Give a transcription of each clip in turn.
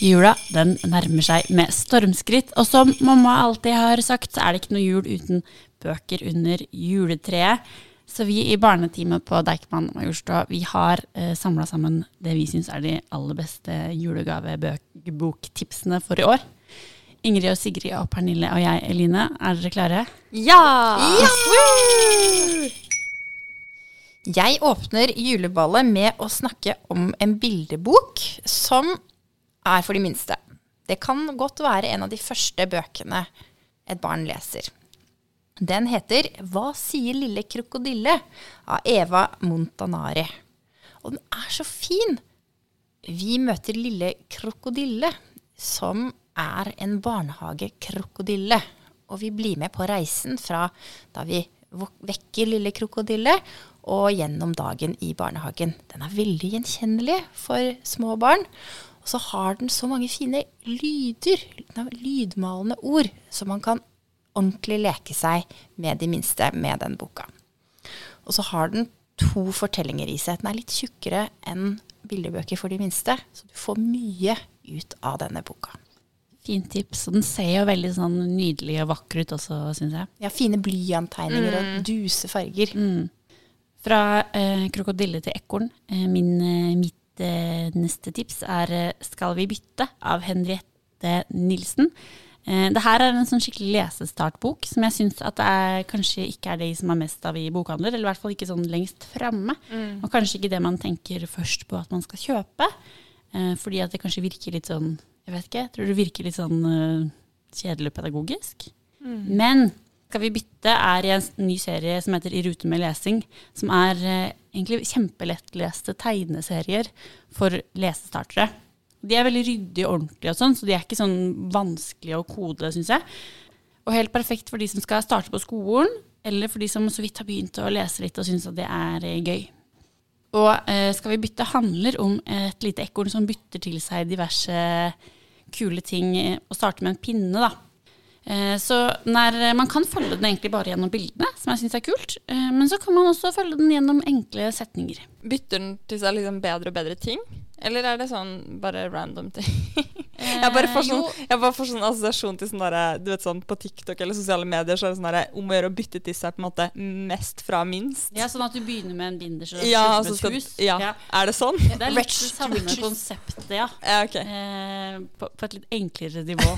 Jula den nærmer seg med stormskritt, og som mamma alltid har sagt, så er det ikke noe jul uten bøker under juletreet. Så vi i barneteamet på Deichman Majorstua vi har eh, samla sammen det vi syns er de aller beste julegaveboktipsene for i år. Ingrid og Sigrid og Pernille og jeg, Eline, er dere klare? Ja! Jeg åpner juleballet med å snakke om en bildebok som er for de minste. Det kan godt være en av de første bøkene et barn leser. Den heter 'Hva sier lille krokodille?' av Eva Montanari. Og den er så fin! Vi møter lille krokodille, som er en barnehagekrokodille. Og vi blir med på reisen fra da vi vekker lille krokodille, og gjennom dagen i barnehagen. Den er veldig gjenkjennelig for små barn. Og så har den så mange fine lyder, lydmalende ord, så man kan ordentlig leke seg med de minste med den boka. Og så har den to fortellinger i seg. Den er litt tjukkere enn bildebøker for de minste, så du får mye ut av denne boka. Fint tips. Og den ser jo veldig sånn nydelig og vakker ut også, syns jeg. Ja, fine blyanttegninger og duse farger. Fra eh, krokodille til ekorn. Eh, min, eh, mitt eh, neste tips er eh, 'Skal vi bytte?' av Henriette Nilsen. Eh, det her er en sånn skikkelig lesestartbok som jeg syns at det er, kanskje ikke er de som er mest av i bokhandler, eller i hvert fall ikke sånn lengst framme. Og kanskje ikke det man tenker først på at man skal kjøpe, eh, fordi at det kanskje virker litt sånn Jeg vet ikke, jeg tror det virker litt sånn kjedelig pedagogisk. Men skal vi bytte er i en ny serie som heter I rute med lesing, som er eh, egentlig kjempelettleste tegneserier for lesestartere. De er veldig ryddige og ordentlige og sånn, så de er ikke sånn vanskelige å kode, syns jeg. Og helt perfekt for de som skal starte på skolen, eller for de som så vidt har begynt å lese litt og syns at det er eh, gøy. Og eh, Skal vi bytte handler om et lite ekorn som bytter til seg diverse kule ting eh, og starter med en pinne, da. Eh, Så den er, man kan følge den egentlig bare gjennom bildene, som jeg syns er kult. Eh, Men så kan man også følge den gjennom enkle setninger. Bytter den til seg liksom bedre og bedre ting? Eller er det sånn bare random ting? jeg, bare får sånn, jeg bare får sånn assosiasjon til sånn derre Du vet sånn på TikTok eller sosiale medier så er det sånn derre om å gjøre å bytte til seg på en måte mest fra minst. Ja, Sånn at du begynner med en binders og Ja, slutter altså med skal, et hus. ja. Er det sånn? Det er litt det samme konseptet, ja. Ja, okay. Eh, på, på et litt enklere nivå.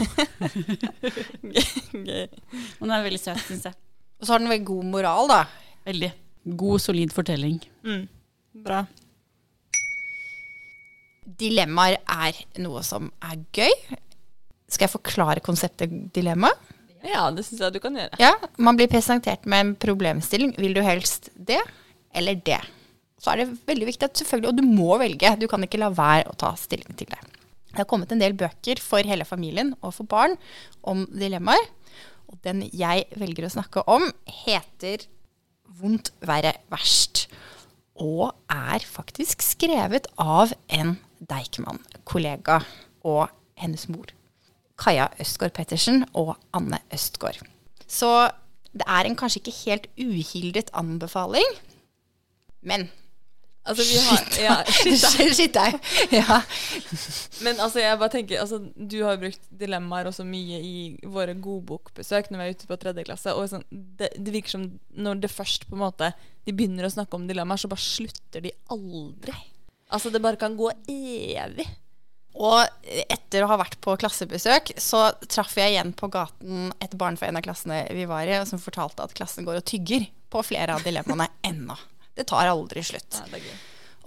Gøy. Men den er veldig søt, syns jeg. Og så har den veldig god moral, da. Veldig. God, solid fortelling. Mm. Bra. Dilemmaer er noe som er gøy. Skal jeg forklare konseptet dilemma? Ja, det syns jeg du kan gjøre. Ja, Man blir presentert med en problemstilling. Vil du helst det eller det? Så er det veldig viktig at selvfølgelig, og du må velge. Du kan ikke la være å ta stilling til det. Det har kommet en del bøker for hele familien og for barn om dilemmaer. Og den jeg velger å snakke om, heter 'Vondt verre verst'. Og er faktisk skrevet av en Deichman-kollega og hennes mor. Kaja Østgaard Pettersen og Anne Østgaard. Så det er en kanskje ikke helt uhildet anbefaling, men Altså, vi har ja, Shit deg. Ja. Men altså, jeg bare tenker altså, Du har brukt dilemmaer også mye i våre godbokbesøk når vi er ute på tredje klasse. Og sånn, det, det virker som når det først på en måte de begynner å snakke om dilemmaer, så bare slutter de aldri. Altså, det bare kan gå evig. Og etter å ha vært på klassebesøk, så traff jeg igjen på gaten et barn fra en av klassene vi var i, som fortalte at klassen går og tygger på flere av dilemmaene ennå. Det tar aldri slutt. Ja, det.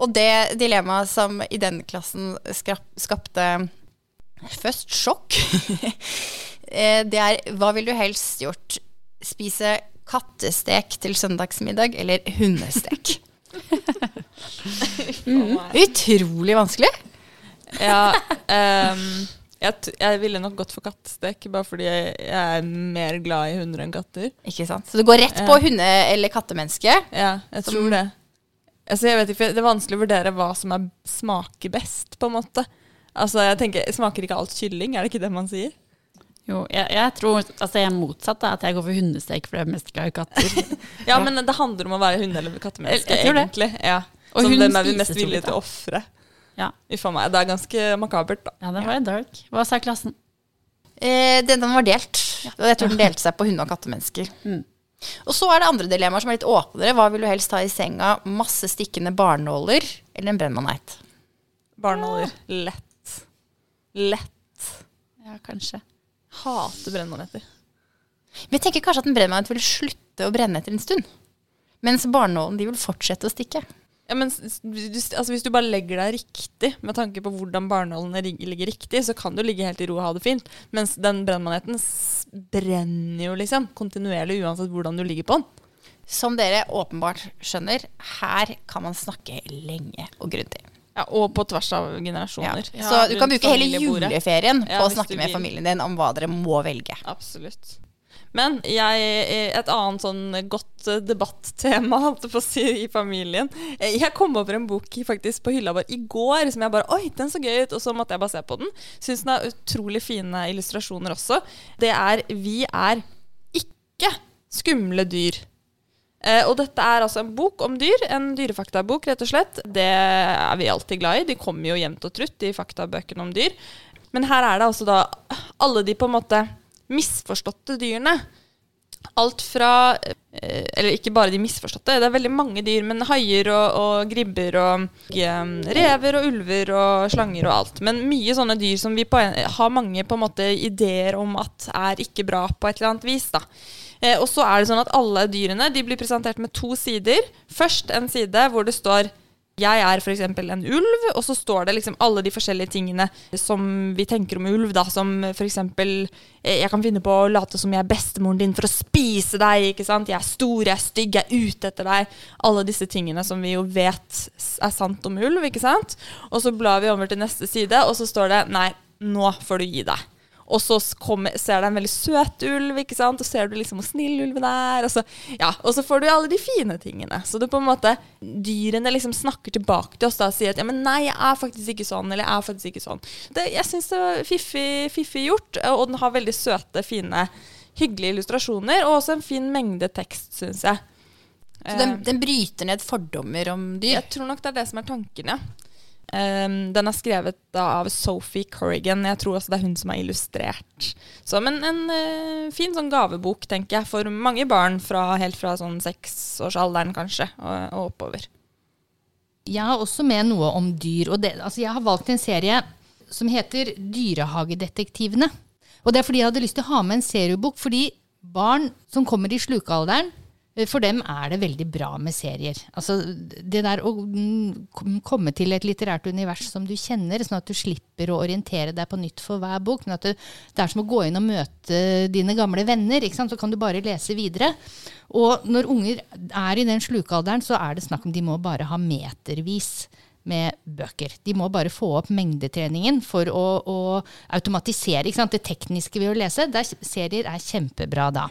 Og det dilemmaet som i den klassen skapte først sjokk, eh, det er hva vil du helst gjort? Spise kattestek til søndagsmiddag eller hundestek? Mm. Utrolig vanskelig. Ja, Um, Jeg, t- jeg ville nok gått for kattestek, bare fordi jeg, jeg er mer glad i hunder enn katter. Ikke sant? Så det går rett på hunde- eller kattemenneske. Ja, jeg Som- tror det. Altså, jeg vet ikke, Det er vanskelig å vurdere hva som er, smaker best, på en måte. Altså, jeg tenker, Smaker ikke alt kylling? Er det ikke det man sier? Jo, jeg, jeg tror Altså, jeg er motsatt, da. At jeg går for hundestek, for jeg er mest glad i katter. Ja, men det handler om å være hunde- eller kattemenneske, egentlig. Ja. Og hun hvem er vi mest villige til å ofre? Ja. Uff meg. Det er ganske makabert, da. Ja, det var dark. Hva sa klassen? Eh, den, den var delt. Og jeg tror den delte seg på hunde- og kattemennesker. Mm. Og så er det andre dilemmaer som er litt åpnere. Hva vil du helst ha i senga? Masse stikkende barnåler eller en brennmaneit? Barnåler. Lett. Lett. Ja, kanskje. Hater brennmaneter. Men jeg tenker kanskje at en brennmanet vil slutte å brenne etter en stund. Mens barnålen de vil fortsette å stikke. Ja, men s- altså, Hvis du bare legger deg riktig, med tanke på hvordan barnålene ligger riktig, så kan du ligge helt i ro og ha det fint. Mens den brennmaneten brenner jo liksom kontinuerlig uansett hvordan du ligger på den. Som dere åpenbart skjønner, her kan man snakke lenge og grundig. Ja, Og på tvers av Ja. generasjoner. Så du kan bruke hele juleferien Ja, på å snakke med familien din om hva dere må velge. Absolutt. Men jeg, et annet sånn godt eh, debattema holdt si, i familien Eh, Jeg kom over en bok faktisk på hylla vår i går som jeg bare Oi, den så gøy ut! Og så måtte jeg bare se på den. Syns den har utrolig fine illustrasjoner også. Det er Vi er ikke skumle dyr. Eh, og dette er altså en bok om dyr. En dyrefaktabok, rett og slett. Det er vi alltid glad i. De kommer jo jevnt og trutt, de faktabøkene om dyr. Men her er det altså da alle de på en måte misforståtte dyrene. Alt fra eh, Eller ikke bare de misforståtte, det er veldig mange dyr. Men haier og, og gribber og eh, rever og ulver og slanger og alt. Men mye sånne dyr som vi en, har mange på en måte ideer om at er ikke bra på et eller annet vis. da. Eh, og så er det sånn at alle dyrene de blir presentert med to sider. Først en side hvor det står jeg er f.eks. en ulv, og så står det liksom alle de forskjellige tingene som vi tenker om ulv. da, Som f.eks. Jeg kan finne på å late som jeg er bestemoren din for å spise deg. ikke sant? Jeg er stor, jeg er stygg, jeg er ute etter deg. Alle disse tingene som vi jo vet er sant om ulv. ikke sant? Og så blar vi over til neste side, og så står det nei, nå får du gi deg. Og så kommer, ser du en veldig søt ulv, ikke sant? og ser du liksom hvor snill ulven er. Og så, ja, og så får du alle de fine tingene. Så det på en måte, dyrene liksom snakker tilbake til oss da, og sier at ja, men nei, jeg er faktisk ikke sånn, eller jeg er faktisk ikke sånn. Det, jeg syns det var fiffig, fiffig gjort, og den har veldig søte, fine, hyggelige illustrasjoner, og også en fin mengde tekst, syns jeg. Så den, den bryter ned fordommer om dyr. Jeg tror nok det er det som er tanken, ja. Um, den er skrevet da av Sophie Corrigan. Jeg tror også det er hun som har illustrert. Så, men en uh, fin sånn gavebok, tenker jeg, for mange barn fra, helt fra sånn seksårsalderen kanskje, og, og oppover. Jeg har også med noe om dyr. Og det, altså jeg har valgt en serie som heter Dyrehagedetektivene. Og det er fordi jeg hadde lyst til å ha med en seriebok, fordi barn som kommer i slukealderen, for dem er det veldig bra med serier. Altså det der å mm, komme til et litterært univers som du kjenner, sånn at du slipper å orientere deg på nytt for hver bok. Men at det, det er som å gå inn og møte dine gamle venner. Så kan du bare lese videre. Og når unger er i den slukalderen, så er det snakk om de må bare ha metervis med bøker. De må bare få opp mengdetreningen for å, å automatisere det tekniske ved å lese. Der serier er kjempebra da.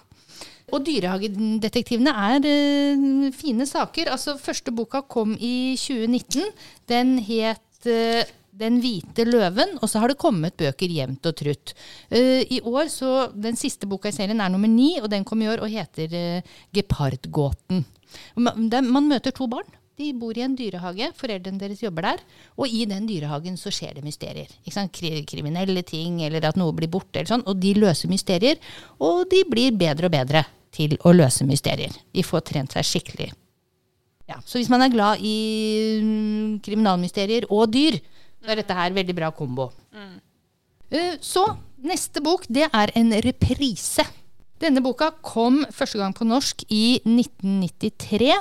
Og Dyrehagedetektivene er uh, fine saker. Altså, første boka kom i 2019. Den het uh, Den hvite løven, og så har det kommet bøker jevnt og trutt. Uh, I år, så Den siste boka i serien er nummer ni, og den kom i år og heter Gepardgåten. Man, man møter to barn. De bor i en dyrehage, foreldrene deres jobber der. Og i den dyrehagen så skjer det mysterier. Ikke sant? Kriminelle ting, eller at noe blir borte, eller sånn. Og de løser mysterier. Og de blir bedre og bedre til å løse mysterier. De får trent seg skikkelig. Ja, så hvis man er glad i mm, kriminalmysterier og dyr, så er dette her veldig bra kombo. Mm. Så neste bok, det er en reprise. Denne boka kom første gang på norsk i 1993.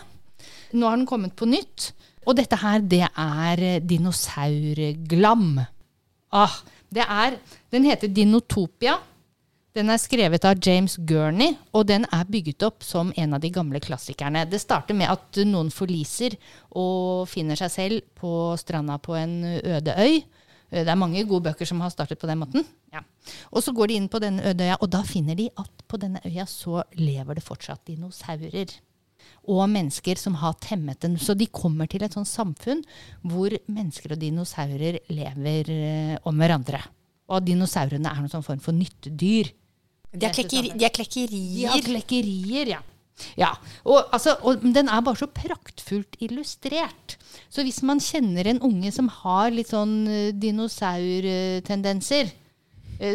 Nå har den kommet på nytt. Og dette her, det er eh, dinosaurglam. Ah, det er, den heter Dinotopia. Den er skrevet av James Gurney, og den er bygget opp som en av de gamle klassikerne. Det starter med at noen forliser og finner seg selv på stranda på en øde øy. Eh, Det er mange gode bøker som har startet på den måten. Ja. Og så går de inn på denne øde øya, og da finner de at på denne øya så lever det fortsatt dinosaurer. Og mennesker som har temmet den. Så de kommer til et sånt samfunn hvor mennesker og dinosaurer lever eh, om hverandre. Og dinosaurene er noen sånn form for nyttedyr. De er, klekkeri, de er klekkerier. De har klekkerier, ja. ja. Og, altså, og den er bare så praktfullt illustrert. Så hvis man kjenner en unge som har litt sånn eh, dinosaurtendenser,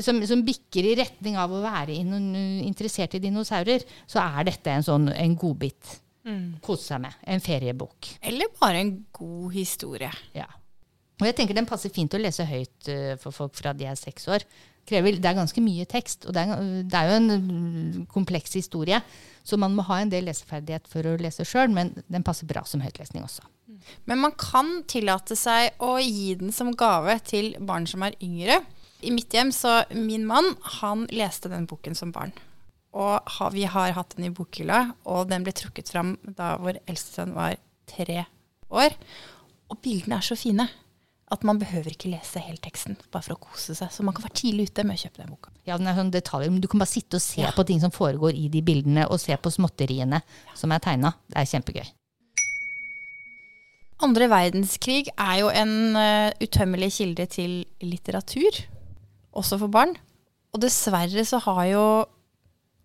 som, som bikker i retning av å være in, interessert i dinosaurer, så er dette en sånn en godbit. Kose seg med. En feriebok. Eller bare en god historie. Ja. Og jeg tenker den passer fint å lese høyt eh, for folk fra de er seks år. Krever, det er ganske mye tekst, og det er, det er jo en mm, kompleks historie. Så man må ha en del leseferdighet for å lese sjøl, men den passer bra som høytlesning også. Men man kan tillate seg å gi den som gave til barn som er yngre. I mitt hjem, så min mann, han leste den boken som barn. Og ha, vi har hatt den i bokhylla, og den ble trukket fram da vår eldste sønn var tre år. Og bildene er så fine at man behøver ikke lese hele teksten bare for å kose seg. Så man kan være tidlig ute med å kjøpe den boka. Ja, den er sånn detaljer, men Du kan bare sitte og se Ja. på ting som foregår i de bildene, og se på småtteriene som er tegna. Det er kjempegøy. Andre verdenskrig er jo en uh, utømmelig kilde til litteratur, også for barn. Og dessverre så har jo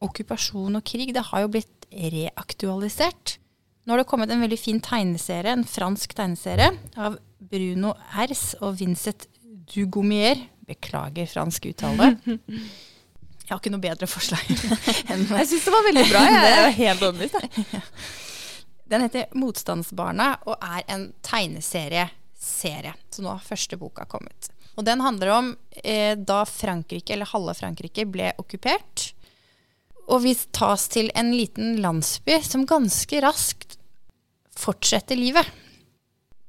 okkupasjon og krig det har jo blitt reaktualisert. Nå har det kommet en veldig fin tegneserie, en fransk tegneserie av Bruno Hers og Vincent Dugomier. Beklager fransk uttale. Jeg har ikke noe bedre forslag enn Jeg syns det var veldig bra. Jeg er helt overbevist. Den heter Motstandsbarna og er en tegneserie-serie. Så nå har første boka kommet. Og den handler om eh, da Frankrike, eller halve Frankrike, ble okkupert. Og vi tas til en liten landsby som ganske raskt fortsetter livet.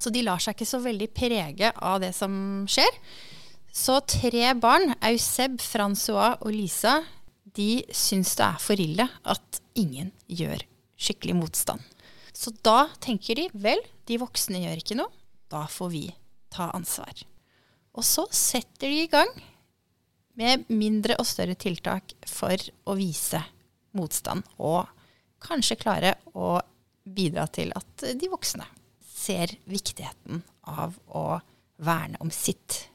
Så de lar seg ikke så veldig prege av det som skjer. Så tre barn, Euseb, Francois og Lisa, de syns det er for ille at ingen gjør skikkelig motstand. Så da tenker de vel, de voksne gjør ikke noe, da får vi ta ansvar. Og så setter de i gang med mindre og større tiltak for å vise motstand, og kanskje klare å bidra til at de voksne ser viktigheten av å verne om sitt.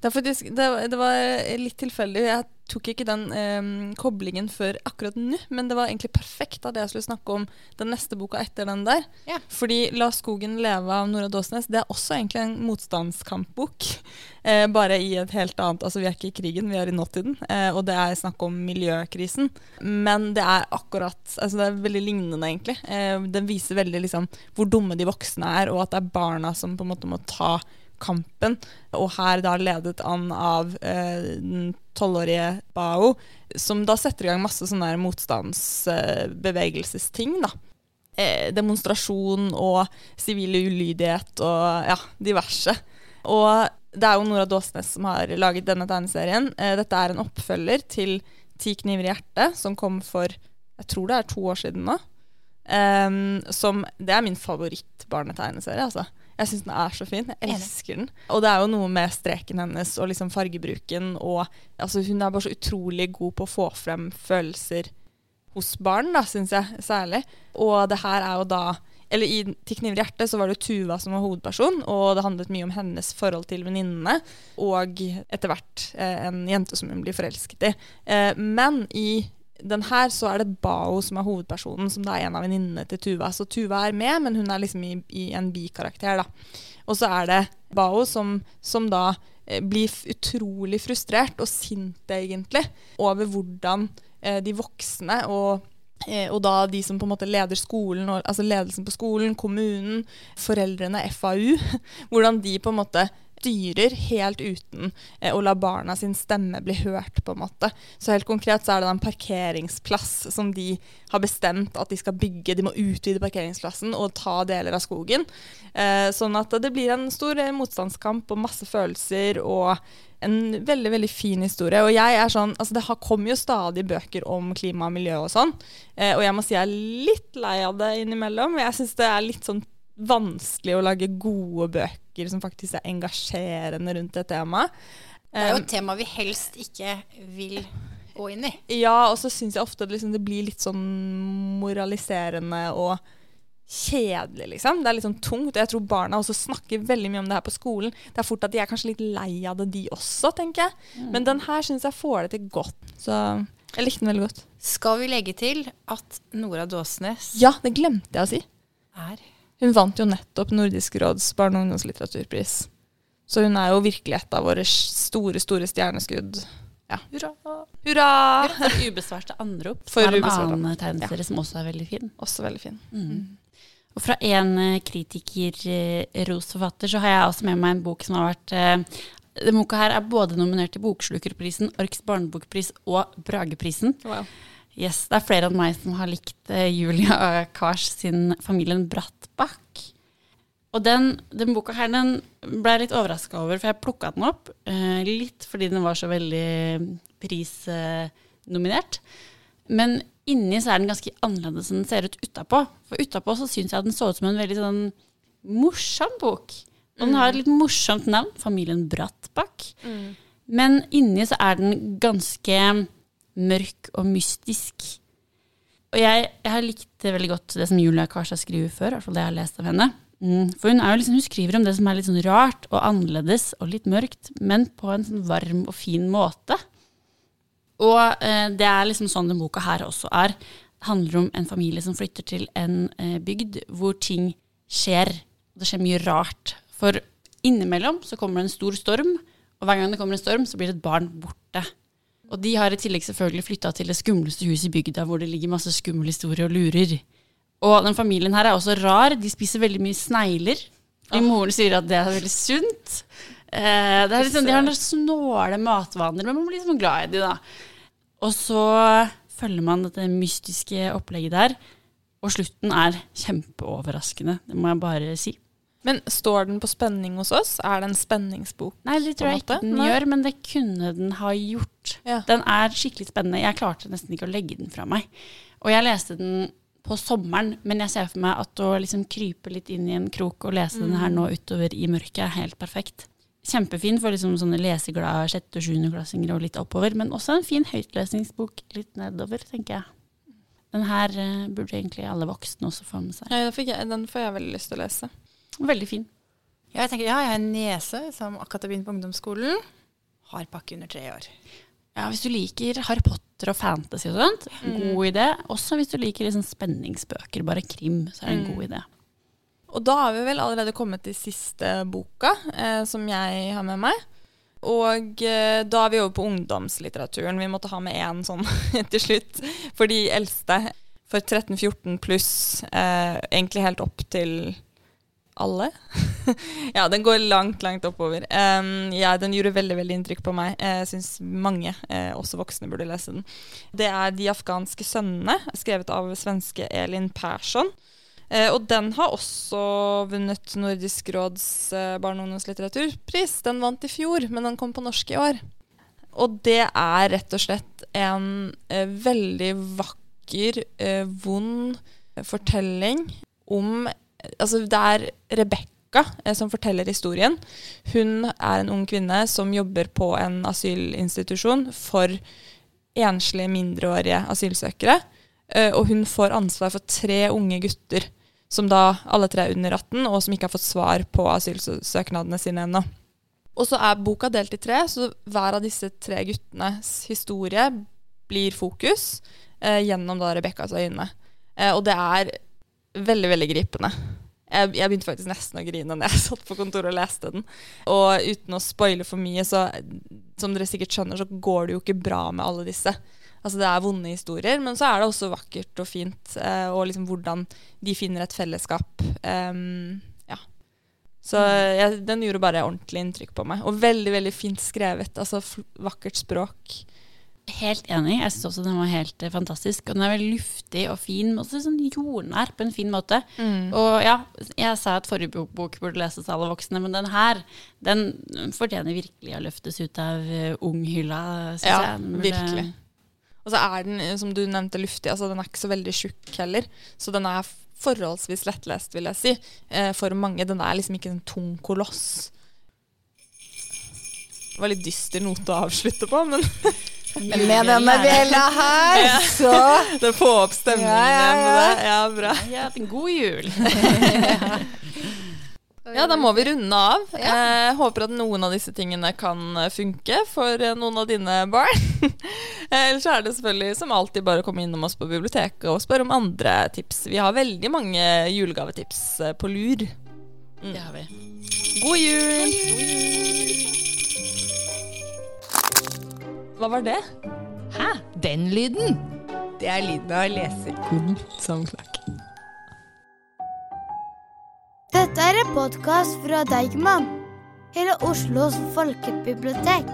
Det, faktisk, det, det var litt tilfeldig. Jeg tok ikke den eh, koblingen før akkurat nå, men det var egentlig perfekt at jeg skulle snakke om den neste boka etter den der. Ja. Fordi 'La skogen leve' av Nora Dåsnes det er også egentlig en motstandskampbok. Eh, bare i et helt annet Altså, vi er ikke i krigen, vi er i nåtiden. Eh, og det er snakk om miljøkrisen. Men det er akkurat Altså, det er veldig lignende, egentlig. Eh, den viser veldig liksom hvor dumme de voksne er, og at det er barna som på en måte må ta kampen. Og her da ledet an av eh, den tolvårige Bao, som da setter i gang masse sånne motstandsbevegelsesting, da. Eh, demonstrasjon og sivil ulydighet og ja, diverse. Og det er jo Nora Dåsnes som har laget denne tegneserien. Eh, dette er en oppfølger til Ti kniver i hjertet, som kom for jeg tror det er to år siden nå. Um, som, det er min favoritt-barnetegneserie. Altså. Jeg syns den er så fin. Jeg elsker den. Og det er jo noe med streken hennes og liksom fargebruken. Og altså, hun er bare så utrolig god på å få frem følelser hos barn, da, syns jeg særlig. Og det her er jo da eller i Til kniver i hjertet så var det Tuva som var hovedperson, og det handlet mye om hennes forhold til venninnene, og etter hvert eh, en jente som hun blir forelsket i. Eh, men i den her så er det Bao som er hovedpersonen, som da er en av venninnene til Tuva. Så Tuva er med, men hun er liksom i, i en bikarakter, da. Og så er det Bao som, som da eh, blir utrolig frustrert og sint, egentlig, over hvordan eh, de voksne og Eh, og da de som på en måte leder skolen, altså ledelsen på skolen, kommunen, foreldrene, FAU, hvordan de på en måte styrer helt uten eh, å la barna sin stemme bli hørt, på en måte. Så helt konkret så er det en parkeringsplass som de har bestemt at de skal bygge. De må utvide parkeringsplassen og ta deler av skogen. Eh, sånn at det blir en stor eh, motstandskamp og masse følelser og en veldig veldig fin historie. Og jeg er sånn, altså Det har- kommer jo stadig bøker om klima og miljø og sånn. Eh, og jeg må si jeg er litt lei av det innimellom. Jeg syns det er litt sånn vanskelig å lage gode bøker som faktisk er engasjerende rundt et temaet. Det er jo et tema vi helst ikke vil gå inn i. Ja, og så syns jeg ofte at liksom det blir litt sånn moraliserende og kjedelig, liksom. Det er litt sånn tungt. Og jeg tror barna også snakker veldig mye om det her på skolen. Det er fort at de er kanskje litt lei av det, de også, tenker jeg. Men den her syns jeg får det til godt. Så jeg likte den veldig godt. Skal vi legge til at Nora Dåsnes Ja, det glemte jeg å si. er Hun vant jo nettopp Nordisk råds barne- og ungdomslitteraturpris. Så hun er jo virkelig et av våre store, store stjerneskudd. Ja. Hurra! Hurra! For ubesvarte anrop, For det er en annen tegneserie som også er veldig fin. Også veldig fin. Og fra en kritikerrosforfatter kritiker, eh, så har jeg også med meg en bok som har vært eh, Denne boka her er både nominert til Bokslukerprisen, Arks barnebokpris og Brageprisen. Wow. Yes, Det er flere enn meg som har likt eh, Julia Kars sin Familien Brattbakk. Og den, den boka her den ble jeg litt overraska over, for jeg plukka den opp. Eh, litt fordi den var så veldig prisnominert. Men inni så er den ganske annerledes enn den ser ut utapå. For utapå så syns jeg den så ut som en veldig sånn morsom bok. Og den har et litt morsomt navn, Familien Brattbakk. Men inni så er den ganske mørk og mystisk. Og jeg, jeg har likt veldig godt det som Julia Karstad skriver før, i hvert fall det jeg har lest av henne. Mm, for hun, liksom, hun skriver om det som er litt sånn rart og annerledes og litt mørkt, men på en sånn varm og fin måte. Og eh, det er liksom sånn den boka her også er. Det handler om en familie som flytter til en eh, bygd hvor ting skjer. Det skjer mye rart. For innimellom så kommer det en stor storm, og hver gang det kommer en storm, så blir det et barn borte. Og de har i tillegg selvfølgelig flytta til det skumleste huset i bygda, hvor det ligger masse skumle historier og lurer. Og den familien her er også rar. De spiser veldig mye snegler. Fordi moren sier at det er veldig sunt. Eh, det er liksom, de har noen snåle matvaner, men man blir liksom glad i de da. Og så følger man dette mystiske opplegget der, og slutten er kjempeoverraskende. Det må jeg bare si. Men står den på spenning hos oss? Er det en spenningsbok? Nei, det tror jeg ikke den Nei. gjør, men det kunne den ha gjort. Ja. Den er skikkelig spennende. Jeg klarte nesten ikke å legge den fra meg. Og jeg leste den på sommeren, men jeg ser for meg at å liksom krype litt inn i en krok og lese den her nå utover i mørket er helt perfekt. Kjempefin for liksom sånne leseglade sjette- og sjuendeklassinger og litt oppover, men også en fin høytlesningsbok litt nedover, tenker jeg. Den her eh, burde egentlig alle voksne også få med seg. Ja, den, jeg, den får jeg veldig lyst til å lese. Veldig fin. Ja, jeg tenker, ja, jeg har en niese som akkurat har begynt på ungdomsskolen. Har pakke under tre år. Ja, hvis du liker Harry Potter og fantasy og sånt, god idé. Også hvis du liker liksom spenningsbøker, bare krim, så er det en god idé. Og da har vi vel allerede kommet til siste boka eh, som jeg har med meg. Og eh, da er vi over på ungdomslitteraturen. Vi måtte ha med én sånn til slutt. For de eldste. For 13-14 pluss. Eh, egentlig helt opp til alle. ja, den går langt, langt oppover. Um, ja, den gjorde veldig veldig inntrykk på meg. Eh, Jeg syns mange, eh, også voksne, burde lese den. Det er 'De afghanske sønnene', skrevet av svenske Elin Persson. Eh, og den har også vunnet Nordisk råds eh, barne- og ungdomslitteraturpris. Den vant i fjor, men den kom på norsk i år. Og det er rett og slett en eh, veldig vakker, eh, vond fortelling om Altså, det er Rebekka eh, som forteller historien. Hun er en ung kvinne som jobber på en asylinstitusjon for enslige mindreårige asylsøkere. Eh, og hun får ansvar for tre unge gutter, som da alle tre er under 18, og som ikke har fått svar på asylsøknadene sine ennå. Og så er boka delt i tre, så hver av disse tre guttenes historie blir fokus eh, gjennom da Rebekkas øyne. Eh, og det er veldig, veldig gripende. Jeg, jeg begynte faktisk nesten å grine når jeg satt på kontoret og leste den. Og uten å spoile for mye, så som dere sikkert skjønner, så går det jo ikke bra med alle disse. Altså Det er vonde historier, men så er det også vakkert og fint. Eh, og liksom hvordan de finner et fellesskap. Um, ja. Så jeg, den gjorde bare ordentlig inntrykk på meg. Og veldig veldig fint skrevet. Altså vakkert språk. Helt enig. Jeg syns også den var helt eh, fantastisk. Og den er veldig luftig og fin, men også sånn jordnær på en fin måte. Og ja, jeg sa at forrige bok, bok burde leses av alle voksne, men den her, den fortjener virkelig å løftes ut av uh, unghylla, syns Ja, jeg. Den burde- virkelig. Og så er den, eh, som du nevnte, luftig. Altså Den er ikke så veldig tjukk heller. Så den er forholdsvis lettlest, vil jeg si, eh, for mange. Den er liksom ikke en tung koloss. Det var litt dyster note å avslutte på, Men med denne bjella her, så det får opp stemningen Ja, ja, med ja. det. Ja, bra. Ja, god jul! Ja, da må vi runde av. Eh, håper at noen av disse tingene kan eh, funke for eh, noen av dine barn. Eh, Ellers er det selvfølgelig som alltid bare å komme innom oss på biblioteket og spørre om andre tips. Vi har veldig mange julegavetips på lur. Det har vi. God jul! God jul! Hva var det? Hæ? Den lyden? Det er lyden av lesekoden som snakker. Dette er en podkast fra Deigman, hele Oslos folkebibliotek.